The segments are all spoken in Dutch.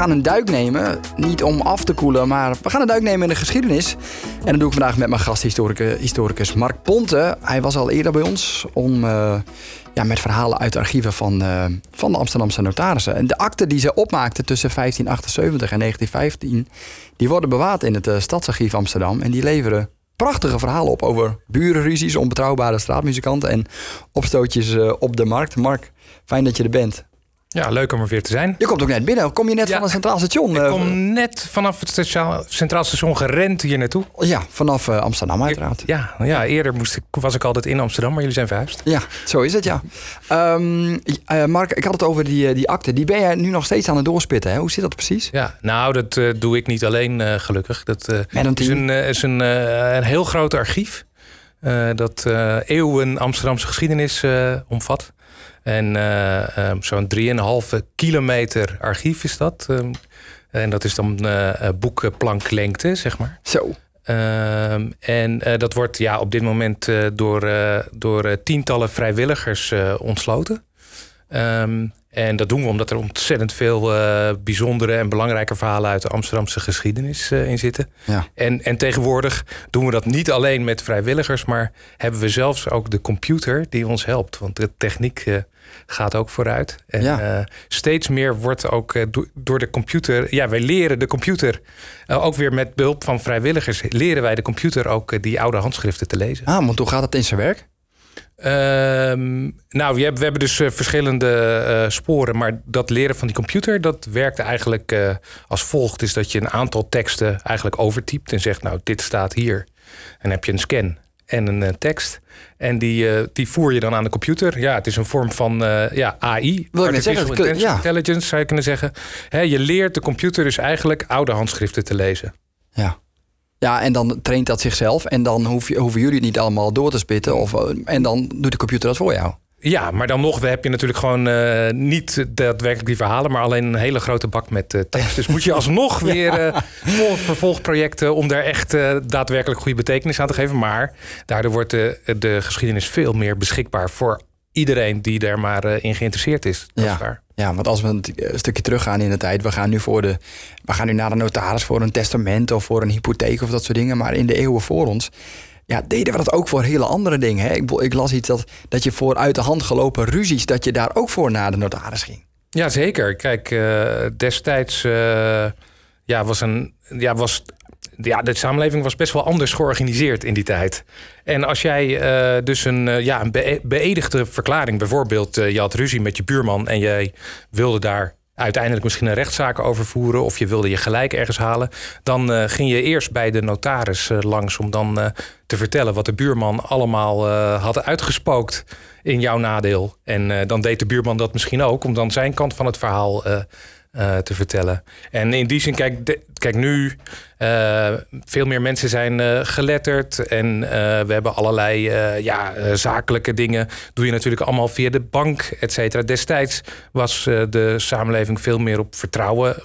Gaan een duik nemen, niet om af te koelen, maar we gaan een duik nemen in de geschiedenis. En dat doe ik vandaag met mijn gasthistoricus historicus Mark Ponte. Hij was al eerder bij ons om, eh, ja, met verhalen uit de archieven van, eh, van de Amsterdamse notarissen. En de akten die ze opmaakten tussen 1578 en 1915, die worden bewaard in het uh, Stadsarchief Amsterdam. En die leveren prachtige verhalen op over burenruzies, onbetrouwbare straatmuzikanten en opstootjes op de markt. Mark, fijn dat je er bent. Ja, leuk om er weer te zijn. Je komt ook net binnen. Kom je net Ja. van een centraal station? Ik eh, kom net vanaf het statia- Centraal Station gerend hier naartoe. Ja, vanaf eh, Amsterdam uiteraard. Ja, ja eerder moest ik, was ik altijd in Amsterdam, maar jullie zijn verhuisd. Ja, zo is het, ja. Ehm, eh, Mark, ik had het over die, die akte. Die ben jij nu nog steeds aan het doorspitten, hè? Hoe zit dat precies? Ja, nou, dat doe ik niet alleen, gelukkig. Dat een is, een, is een, een heel groot archief. dat eeuwen Amsterdamse geschiedenis omvat. En eh, eh, zo'n 3,5 kilometer archief is dat. Ehm, en dat is dan eh eh, boekenplanklengte, zeg maar. Zo. Ehm, en dat wordt ja, op dit moment door, door tientallen vrijwilligers ontsloten. Ehm, en dat doen we omdat er ontzettend veel eh, bijzondere en belangrijke verhalen uit de Amsterdamse geschiedenis eh, in zitten. Ja. En, en tegenwoordig doen we dat niet alleen met vrijwilligers, maar hebben we zelfs ook de computer die ons helpt. Want de techniek eh, gaat ook vooruit. En Ja. steeds meer wordt ook do- door de computer. Ja, wij leren de computer. ook weer met behulp van vrijwilligers leren wij de computer ook die oude handschriften te lezen. Ah, want hoe gaat het in zijn werk? Ehm, nou, we hebben, dus eh, verschillende eh, sporen. Maar dat leren van die computer, dat werkt eigenlijk eh, als volgt. Is dat je een aantal teksten eigenlijk overtypt en zegt, nou, dit staat hier. En dan heb je een scan en een tekst. En die, die voer je dan aan de computer. Ja, het is een vorm van ja, AI. Wil ik net zeggen, het kun- ja. Intelligence zou je kunnen zeggen. Je leert de computer dus eigenlijk oude handschriften te lezen. Ja. Ja, en dan traint dat zichzelf. En dan hoef je, hoeven jullie het niet allemaal door te spitten. Of, eh, en dan doet de computer dat voor jou. Ja, maar dan nog heb je natuurlijk gewoon eh, niet daadwerkelijk die verhalen, maar alleen een hele grote bak met eh, tekst. Dus moet je alsnog weer eh, vol- vervolgprojecten om daar echt daadwerkelijk goede betekenis aan te geven. Maar daardoor wordt de, de geschiedenis veel meer beschikbaar voor iedereen die daar maar eh, in geïnteresseerd is. Dat Ja. is waar. Ja, want als we een, een stukje teruggaan in de tijd. We gaan nu voor de. We gaan nu naar de notaris voor een testament of voor een hypotheek of dat soort dingen. Maar in de eeuwen voor ons. Ja, deden we dat ook voor hele andere dingen. Hè? Ik, ik las iets dat, dat je voor uit de hand gelopen ruzies. dat je daar ook voor naar de notaris ging. Ja, zeker. Kijk, eh, destijds eh, ja, was een. Ja, was, ja, de samenleving was best wel anders georganiseerd in die tijd. En als jij eh, dus een, eh, ja, een beëdigde verklaring, bijvoorbeeld, eh, je had ruzie met je buurman en jij wilde daar uiteindelijk misschien een rechtszaak over voeren of je wilde je gelijk ergens halen, dan ging je eerst bij de notaris langs om dan te vertellen wat de buurman allemaal had uitgespookt in jouw nadeel. En dan deed de buurman dat misschien ook om dan zijn kant van het verhaal eh, te vertellen. En in die zin, kijk, de- kijk nu, eh, veel meer mensen zijn eh, geletterd en we hebben allerlei ja, zakelijke dingen. Doe je natuurlijk allemaal via de bank, et cetera. Destijds was de samenleving veel meer op vertrouwen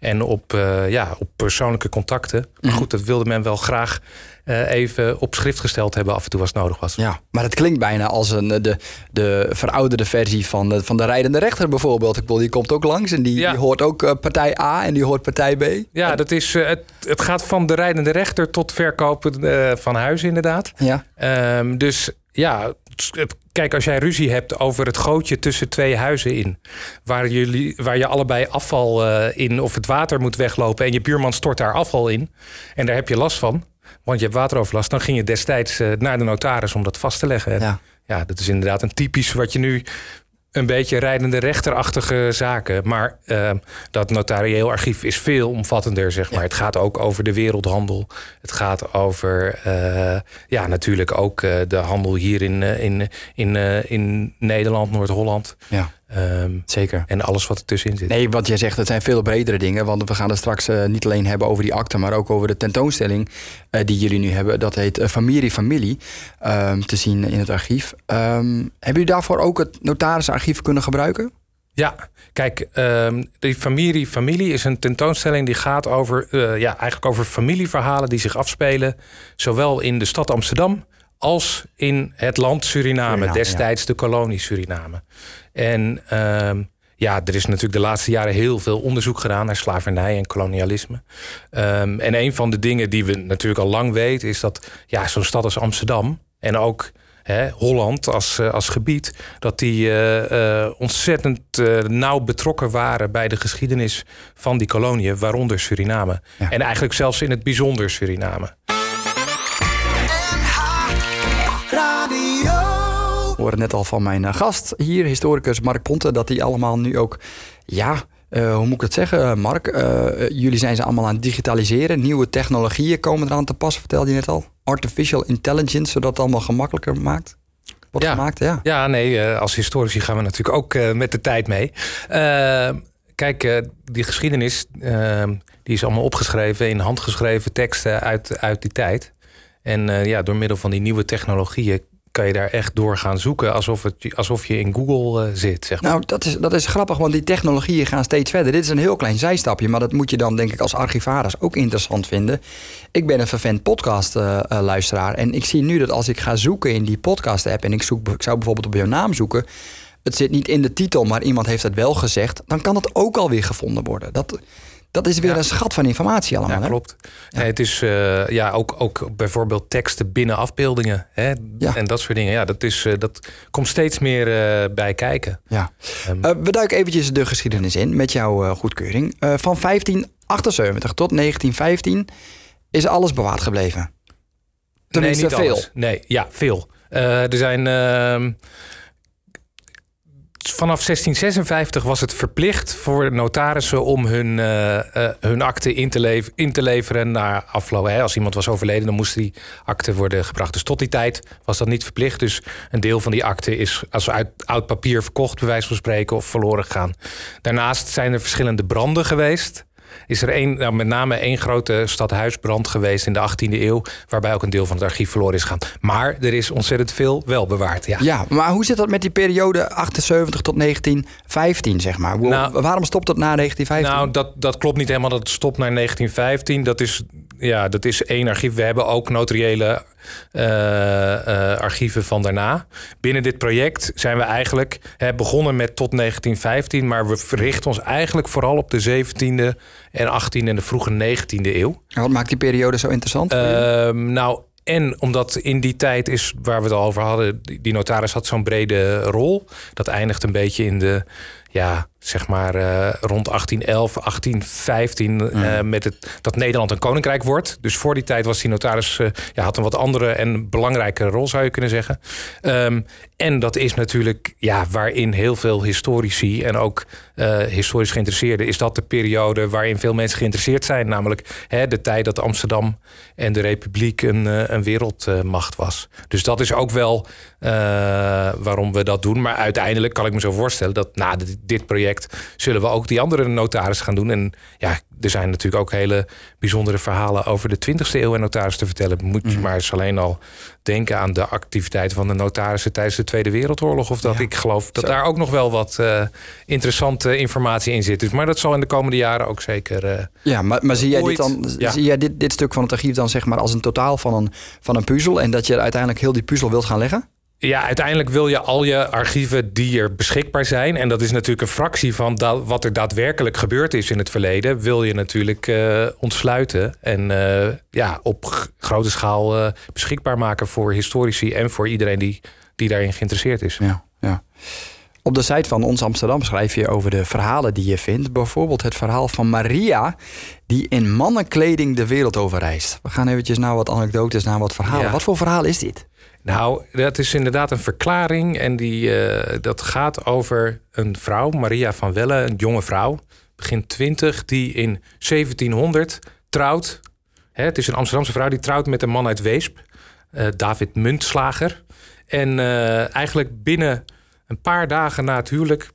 en op, ja, op persoonlijke contacten. Maar goed, dat wilde men wel graag eh, even op schrift gesteld hebben af en toe als het nodig was. Ja, maar het klinkt bijna als een, eh, de, de verouderde versie van de, van de rijdende rechter bijvoorbeeld. Ik bedoel, die komt ook langs en die, Ja. die hoort ook eh, partij A en die hoort partij B. Ja, dat is, eh, het, het gaat van de rijdende rechter tot verkopen eh, van huizen inderdaad. Ja, Ehm, dus ja, het- kijk, als jij ruzie hebt over het gootje tussen twee huizen in, waar, jullie, waar je allebei afval eh, in of het water moet weglopen en je buurman stort daar afval in en daar heb je last van, want je hebt wateroverlast, dan ging je destijds eh, naar de notaris om dat vast te leggen. En ja. ja, dat is inderdaad een typisch wat je nu een beetje rijdende rechterachtige zaken. Maar eh, dat notarieel archief is veel omvattender, zeg maar. Het gaat ook over de wereldhandel. Het gaat over, eh, ja, natuurlijk ook de handel hier in, in, in, in Nederland, Noord-Holland. ja. Ehm, Zeker. en alles wat ertussenin zit. Nee, wat jij zegt, het zijn veel bredere dingen. Want we gaan het straks eh, niet alleen hebben over die akte, maar ook over de tentoonstelling eh, die jullie nu hebben. Dat heet uh, Familie Familie, ehm, te zien in het archief. Ehm, hebben jullie daarvoor ook het notarisarchief kunnen gebruiken? Ja, kijk, um, die familie Familie is een tentoonstelling die gaat over, uh, ja, eigenlijk over familieverhalen die zich afspelen, zowel in de stad Amsterdam als in het land Suriname, Suriname destijds ja. de kolonie Suriname. En um, ja, er is natuurlijk de laatste jaren heel veel onderzoek gedaan naar slavernij en kolonialisme. Um, en een van de dingen die we natuurlijk al lang weten, is dat ja, zo'n stad als Amsterdam en ook Hè, Holland als, als gebied, dat die uh, uh, ontzettend uh, nauw betrokken waren bij de geschiedenis van die koloniën, waaronder Suriname. Ja. En eigenlijk zelfs in het bijzonder Suriname. Net al van mijn gast hier, historicus Mark Ponte, dat die allemaal nu ook, ja, uh, hoe moet ik het zeggen, Mark? Uh, jullie zijn ze allemaal aan het digitaliseren. Nieuwe technologieën komen eraan te pas, vertelde je net al. Artificial intelligence, zodat het allemaal gemakkelijker maakt. Wordt ja. gemaakt, ja. Ja, nee, als historici gaan we natuurlijk ook met de tijd mee. kijk, die geschiedenis, die is allemaal opgeschreven in handgeschreven teksten uit, uit die tijd. En ja, door middel van die nieuwe technologieën kan je daar echt door gaan zoeken alsof, het, alsof je in Google uh, zit. Zeg maar. Nou, dat is, dat is grappig, want die technologieën gaan steeds verder. Dit is een heel klein zijstapje, maar dat moet je dan denk ik als archivaris ook interessant vinden. Ik ben een vervent podcast-luisteraar uh, en ik zie nu dat als ik ga zoeken in die podcast-app en ik, zoek, ik zou bijvoorbeeld op jouw naam zoeken, het zit niet in de titel, maar iemand heeft het wel gezegd, dan kan het ook alweer gevonden worden. Dat, dat is weer ja. een schat van informatie allemaal. Ja, hè? klopt. Ja. het is uh, ja, ook, ook bijvoorbeeld teksten binnen afbeeldingen. Hè? Ja. En dat soort dingen. Ja, dat, is, uh, dat komt steeds meer uh, bij kijken. Ja. Um, we duiken eventjes de geschiedenis in met jouw goedkeuring. van 1578 tot 1915 is alles bewaard gebleven. Tenminste, nee, niet veel. Alles. Nee, ja, veel. er zijn ehm, vanaf 1656 was het verplicht voor notarissen om hun, uh, hun akte in te, lever, in te leveren naar afloop. Hè. Als iemand was overleden, dan moest die akte worden gebracht. Dus tot die tijd was dat niet verplicht. Dus een deel van die akte is als uit oud papier verkocht, bij wijze van spreken, of verloren gegaan. Daarnaast zijn er verschillende branden geweest is er een, nou, met name één grote stadhuisbrand geweest in de 18e eeuw, waarbij ook een deel van het archief verloren is gegaan. Maar er is ontzettend veel wel bewaard. Ja, ja maar hoe zit dat met die periode 78 tot 1915, zeg maar? Nou, Waarom stopt dat na 1915? Nou, dat, dat klopt niet helemaal dat het stopt naar 1915. Dat is, ja, dat is één archief. We hebben ook notariële uh, uh, archieven van daarna. Binnen dit project zijn we eigenlijk hè, begonnen met tot 1915, maar we verrichten ons eigenlijk vooral op de 17e en 18e en de vroege 19e eeuw. En wat maakt die periode zo interessant? Uh, nou, en omdat in die tijd is, waar we het al over hadden, die notaris had zo'n brede rol. Dat eindigt een beetje in de, ja, zeg maar uh, rond 1811, 1815, mm. uh, met het, dat Nederland een koninkrijk wordt. Dus voor die tijd was die notaris, uh, ja, had een wat andere en belangrijkere rol, zou je kunnen zeggen. Um, en dat is natuurlijk, ja, waarin heel veel historici en ook historisch geïnteresseerden, is dat de periode waarin veel mensen geïnteresseerd zijn. Namelijk hè, de tijd dat Amsterdam en de Republiek een, een wereldmacht was. Dus dat is ook wel waarom we dat doen. Maar uiteindelijk kan ik me zo voorstellen dat na dit, project zullen we ook die andere notaris gaan doen. En ja, er zijn natuurlijk ook hele bijzondere verhalen over de 20e eeuw en notaris te vertellen. Moet je mm. maar eens alleen al denken aan de activiteiten van de notarissen tijdens de Tweede Wereldoorlog. Of dat ja. ik geloof dat Zo. daar ook nog wel wat uh, interessante informatie in zit. Dus, maar dat zal in de komende jaren ook zeker. Uh, ja, maar, maar zie jij, dit, dan, ja. zie jij dit, dit stuk van het archief dan zeg maar als een totaal van een, van een puzzel. En dat je uiteindelijk heel die puzzel wilt gaan leggen? Ja, uiteindelijk wil je al je archieven die er beschikbaar zijn. En dat is natuurlijk een fractie van wat er daadwerkelijk gebeurd is in het verleden. Wil je natuurlijk uh, ontsluiten. En uh, ja, op grote schaal uh, beschikbaar maken voor historici en voor iedereen die, die daarin geïnteresseerd is. Ja, ja. Op de site van Ons Amsterdam schrijf je over de verhalen die je vindt. Bijvoorbeeld het verhaal van Maria, die in mannenkleding de wereld overreist. We gaan eventjes naar wat anekdotes, naar wat verhalen. Ja. Wat voor verhaal is dit? Nou, dat is inderdaad een verklaring. En die, uh, dat gaat over een vrouw, Maria van Welle, een jonge vrouw, begin 20, die in 1700 trouwt. Hè, het is een Amsterdamse vrouw die trouwt met een man uit Weesp, uh, David Muntslager. En uh, eigenlijk binnen een paar dagen na het huwelijk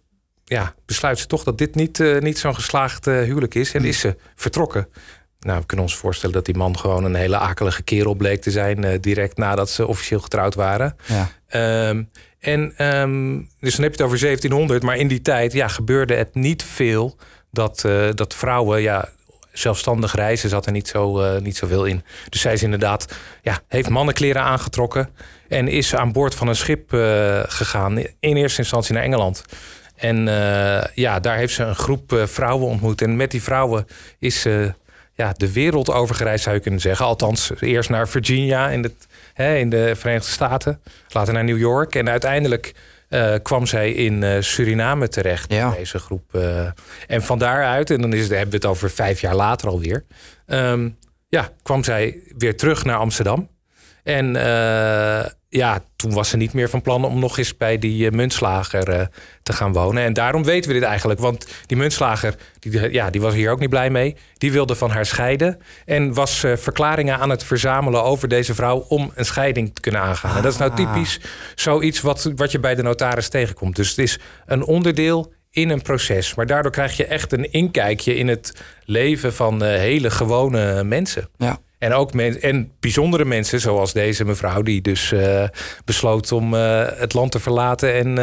ja, besluit ze toch dat dit niet, eh, niet zo'n geslaagd eh, huwelijk is. En is ze vertrokken. Nou, we kunnen ons voorstellen dat die man gewoon een hele akelige kerel bleek te zijn. eh, direct nadat ze officieel getrouwd waren. Ja. Ehm, en ehm, dus dan heb je het over 1700, maar in die tijd ja, gebeurde het niet veel dat, eh, dat vrouwen ja, zelfstandig reizen zat er niet, zo, eh, niet zoveel in. Dus zij is inderdaad, ja, heeft mannenkleren aangetrokken en is aan boord van een schip gegaan, in eerste instantie naar Engeland. En ja, daar heeft ze een groep vrouwen ontmoet. En met die vrouwen is ze ja, de wereld overgereisd, zou je kunnen zeggen. Althans, eerst naar Virginia in, het, hè, in de Verenigde Staten. Later naar New York. En uiteindelijk eh, kwam zij in eh, Suriname terecht. Ja. Deze groep. eh. en van daaruit, en dan is het, hebben we het over vijf jaar later alweer. ehm, ja, kwam zij weer terug naar Amsterdam. En eh, ja, toen was ze niet meer van plan om nog eens bij die eh, muntslager eh, te gaan wonen. En daarom weten we dit eigenlijk. Want die muntslager, die, ja, die was hier ook niet blij mee. Die wilde van haar scheiden. En was verklaringen aan het verzamelen over deze vrouw om een scheiding te kunnen aangaan. En dat is nou Ah. typisch zoiets wat, wat je bij de notaris tegenkomt. Dus het is een onderdeel in een proces. Maar daardoor krijg je echt een inkijkje in het leven van hele gewone mensen. Ja. En ook men, en bijzondere mensen, zoals deze mevrouw, die dus eh, besloot om eh, het land te verlaten en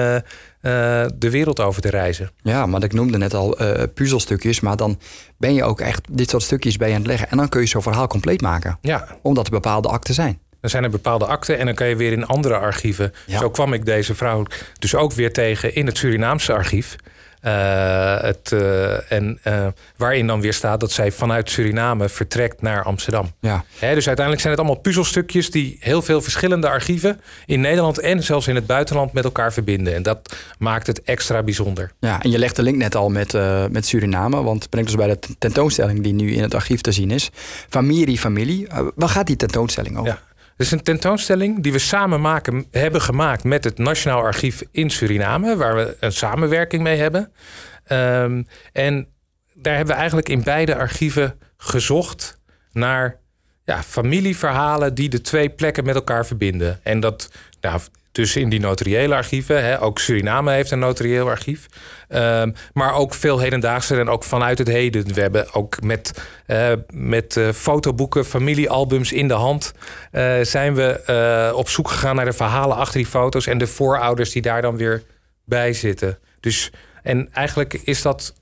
eh, de wereld over te reizen. Ja, maar ik noemde net al puzzelstukjes. Maar dan ben je ook echt dit soort stukjes bij aan het leggen. En dan kun je zo'n verhaal compleet maken. Ja, Omdat er bepaalde akten zijn. dan zijn er bepaalde akten en dan kan je weer in andere archieven. Ja. Zo kwam ik deze vrouw dus ook weer tegen in het Surinaamse archief. Eh, het, eh, en, eh, waarin dan weer staat dat zij vanuit Suriname vertrekt naar Amsterdam. Ja. Hè, dus uiteindelijk zijn het allemaal puzzelstukjes die heel veel verschillende archieven in Nederland en zelfs in het buitenland met elkaar verbinden. En dat maakt het extra bijzonder. Ja, en je legt de link net al met, met Suriname. Want brengt ons bij de tentoonstelling die nu in het archief te zien is. Familie, familie. Waar gaat die tentoonstelling over? Ja. Het is een tentoonstelling die we samen maken, hebben gemaakt met het Nationaal Archief in Suriname, waar we een samenwerking mee hebben. Ehm, en daar hebben we eigenlijk in beide archieven gezocht naar ja, familieverhalen die de twee plekken met elkaar verbinden. En dat nou, dus in die notariële archieven, hè, ook Suriname heeft een notarieel archief. Ehm, maar ook veel hedendaagse en ook vanuit het heden. We hebben ook met, eh, met eh, fotoboeken, familiealbums in de hand... eh, zijn we op zoek gegaan naar de verhalen achter die foto's... en de voorouders die daar dan weer bij zitten. Dus, en eigenlijk is dat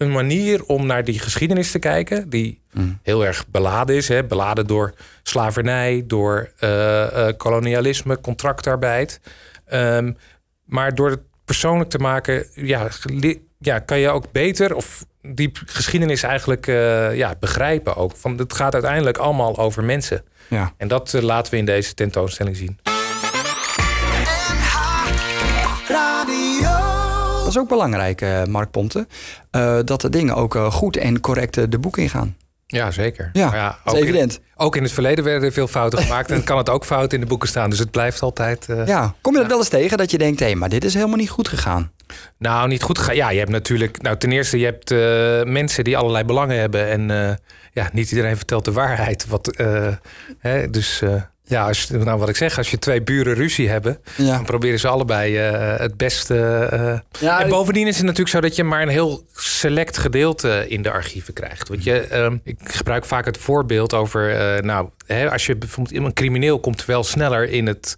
een manier om naar die geschiedenis te kijken... die heel erg beladen is. Hè? Beladen door slavernij, door eh, eh, kolonialisme, contractarbeid. Ehm, maar door het persoonlijk te maken, ja, ja, kan je ook beter of die geschiedenis eigenlijk eh, ja, begrijpen ook. Van, het gaat uiteindelijk allemaal over mensen. Ja. En dat laten we in deze tentoonstelling zien. Is ook belangrijk, eh, Mark Ponte. eh, dat de dingen ook eh, goed en correct de boek ingaan. Ja, zeker. Ja, Maar dat is ook in- evident. ook in het verleden werden er veel fouten gemaakt. en kan het ook fout in de boeken staan. Dus het blijft altijd. Ja, kom je dat wel eens tegen dat je denkt... hé, maar dit is helemaal niet goed gegaan? Nou, niet goed gegaan. Ja, je hebt natuurlijk. Nou, ten eerste, je hebt mensen die allerlei belangen hebben. En ja, niet iedereen vertelt de waarheid. Wat, hè, dus ja, als, nou, wat ik zeg, als je twee buren ruzie hebben, Ja. dan proberen ze allebei eh, het beste. eh. Ja, en bovendien is het natuurlijk zo dat je maar een heel select gedeelte in de archieven krijgt. Want je, ehm, ik gebruik vaak het voorbeeld over, eh, nou, hè, als je bijvoorbeeld een crimineel komt wel sneller in het,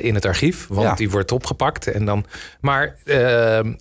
in het archief, want Ja. die wordt opgepakt en dan. Maar ehm,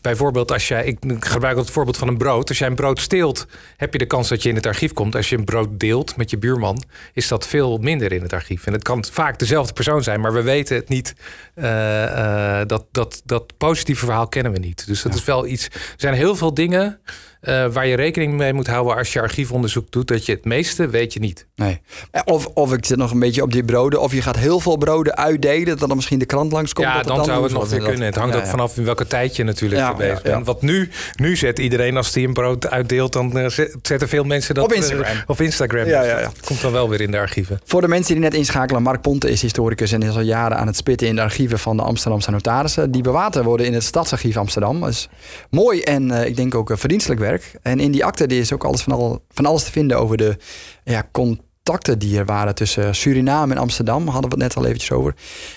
bijvoorbeeld als jij, ik gebruik het voorbeeld van een brood. Als jij een brood steelt, heb je de kans dat je in het archief komt. Als je een brood deelt met je buurman, is dat veel minder in het archief. En het kan vaak dezelfde persoon zijn, maar we weten het niet. eh, eh, dat, dat, dat positieve verhaal kennen we niet. Dus dat is wel iets. Er zijn heel veel dingen eh, waar je rekening mee moet houden als je archiefonderzoek doet. Dat je het meeste weet je niet. Nee. Eh, Of, of ik zit nog een beetje op die broden. Of je gaat heel veel broden uitdelen. Dat dan misschien de krant langskomt. ja, dat dan, zou het nog weer kunnen. Het hangt Ja, ook vanaf in welke tijd je natuurlijk Ja, bezig bent. Want nu, nu zet iedereen, als die een brood uitdeelt, dan eh, zet- zetten veel mensen dat Op Instagram. op Instagram. Ja, Dus ja, dat komt dan wel weer in de archieven. Voor de mensen die net inschakelen, Mark Ponte is historicus en is al jaren aan het spitten in de archieven van de Amsterdamse notarissen. Die bewaard worden in het Stadsarchief Amsterdam. Dat is mooi en ik denk ook verdienstelijk werk. En in die akte die is ook alles van, van alles te vinden over de ja, contacten die er waren tussen Suriname en Amsterdam. Hadden we het net al eventjes over.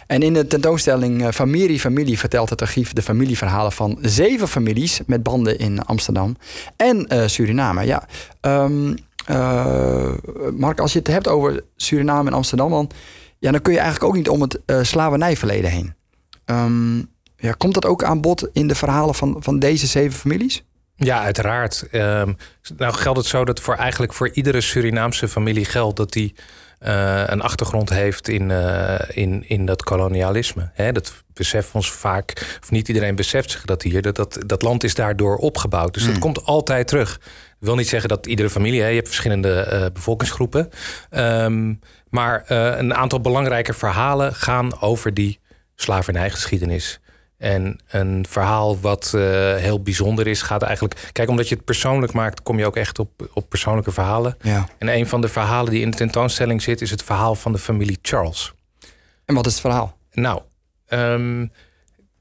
En in de tentoonstelling uh, Familie Familie vertelt het archief de familieverhalen van zeven families met banden in Amsterdam en uh, Suriname. Ja, um, Mark, als je het hebt over Suriname en Amsterdam, dan, ja, dan kun je eigenlijk ook niet om het slavernijverleden heen. Um, ja, komt dat ook aan bod in de verhalen van, van deze zeven families? Ja, uiteraard. Um, nou geldt het zo dat voor eigenlijk voor iedere Surinaamse familie geldt dat die uh, een achtergrond heeft in, uh, in, in dat kolonialisme. Hè, dat beseffen ons vaak, of niet iedereen beseft zich dat hier, dat dat, dat land is daardoor opgebouwd. Dus dat hmm. komt altijd terug. Ik wil niet zeggen dat iedere familie, hè, je hebt verschillende uh, bevolkingsgroepen. Um, maar een aantal belangrijke verhalen gaan over die slavernijgeschiedenis. En een verhaal wat uh, heel bijzonder is, gaat eigenlijk. Kijk, omdat je het persoonlijk maakt, kom je ook echt op, op persoonlijke verhalen. Ja. En een van de verhalen die in de tentoonstelling zit, is het verhaal van de familie Charles. En wat is het verhaal? Nou, um,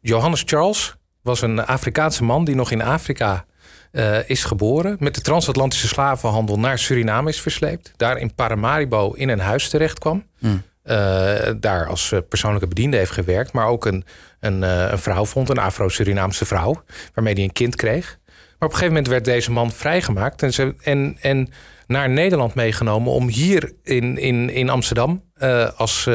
Johannes Charles was een Afrikaanse man die nog in Afrika uh, is geboren. Met de transatlantische slavenhandel naar Suriname is versleept. Daar in Paramaribo in een huis terecht kwam. Hmm. Uh, daar als persoonlijke bediende heeft gewerkt, maar ook een een, uh, een vrouw vond, een Afro-Surinaamse vrouw, waarmee hij een kind kreeg. Maar op een gegeven moment werd deze man vrijgemaakt en, ze, en, en naar Nederland meegenomen om hier in, in, in Amsterdam uh, als,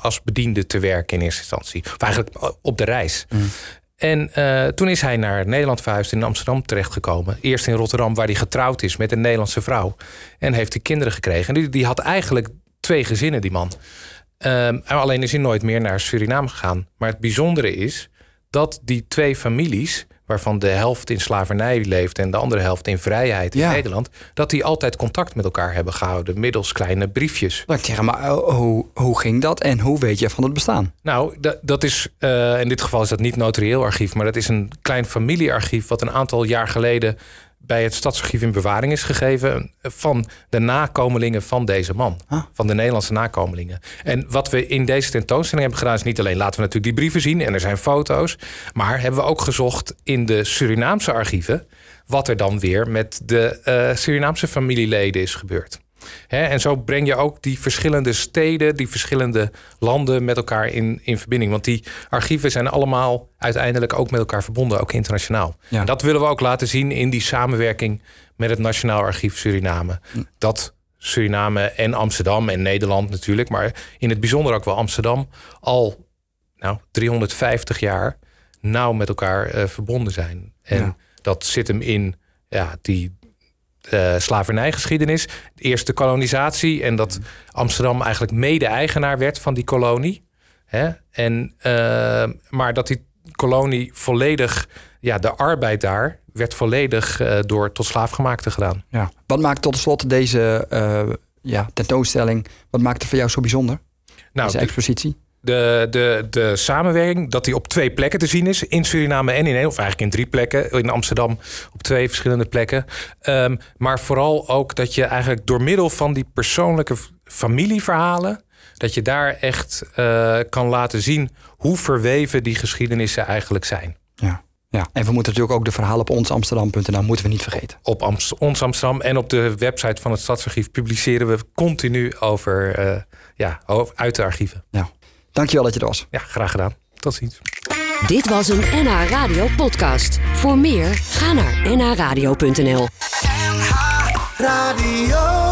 als bediende te werken in eerste instantie. Of eigenlijk op de reis. Mm. En uh, toen is hij naar Nederland verhuisd in Amsterdam terechtgekomen. Eerst in Rotterdam, waar hij getrouwd is met een Nederlandse vrouw. En heeft hij kinderen gekregen. En die, die had eigenlijk twee gezinnen, die man. Um, alleen is hij nooit meer naar Suriname gegaan. Maar het bijzondere is dat die twee families, waarvan de helft in slavernij leeft en de andere helft in vrijheid in Nederland, dat die altijd contact met elkaar hebben gehouden middels kleine briefjes. Maar, zeg maar hoe, hoe ging dat en hoe weet je van het bestaan? Nou, dat, dat is uh, in dit geval is dat niet notarieel archief, maar dat is een klein familiearchief wat een aantal jaar geleden bij het Stadsarchief in bewaring is gegeven van de nakomelingen van deze man. Van de Nederlandse nakomelingen. En wat we in deze tentoonstelling hebben gedaan is niet alleen laten we natuurlijk die brieven zien en er zijn foto's, maar hebben we ook gezocht in de Surinaamse archieven wat er dan weer met de uh, Surinaamse familieleden is gebeurd en zo breng je ook die verschillende steden, die verschillende landen met elkaar in, in verbinding. Want die archieven zijn allemaal uiteindelijk ook met elkaar verbonden, ook internationaal. En dat willen we ook laten zien in die samenwerking met het Nationaal Archief Suriname. Hm. Dat Suriname en Amsterdam en Nederland natuurlijk, maar in het bijzonder ook wel Amsterdam, al nou, 350 jaar nauw met elkaar uh, verbonden zijn. En dat zit hem in ja, die uh, slavernijgeschiedenis. De eerste kolonisatie en dat Amsterdam eigenlijk mede-eigenaar werd van die kolonie. Hè? En, uh, maar dat die kolonie volledig, ja, de arbeid daar werd volledig uh, door tot slaafgemaakte gedaan. Ja. Wat maakt tot slot deze ja, tentoonstelling, wat maakt het voor jou zo bijzonder? Nou, deze expositie? De, de, de samenwerking, dat die op twee plekken te zien is. In Suriname en in een, of eigenlijk in drie plekken. In Amsterdam op twee verschillende plekken. Um, maar vooral ook dat je eigenlijk door middel van die persoonlijke familieverhalen. Dat je daar echt uh, kan laten zien hoe verweven die geschiedenissen eigenlijk zijn. Ja. Ja, en we moeten natuurlijk ook de verhalen op onsamsterdam.nl moeten we niet vergeten. Op Amst Ons Amsterdam en op de website van het Stadsarchief publiceren we continu over, uh, ja, over, uit de archieven. Ja. Dankjewel dat je er was. Ja, graag gedaan. Tot ziens. Dit was een NH Radio podcast. Voor meer, ga naar nhradio.nl NH Radio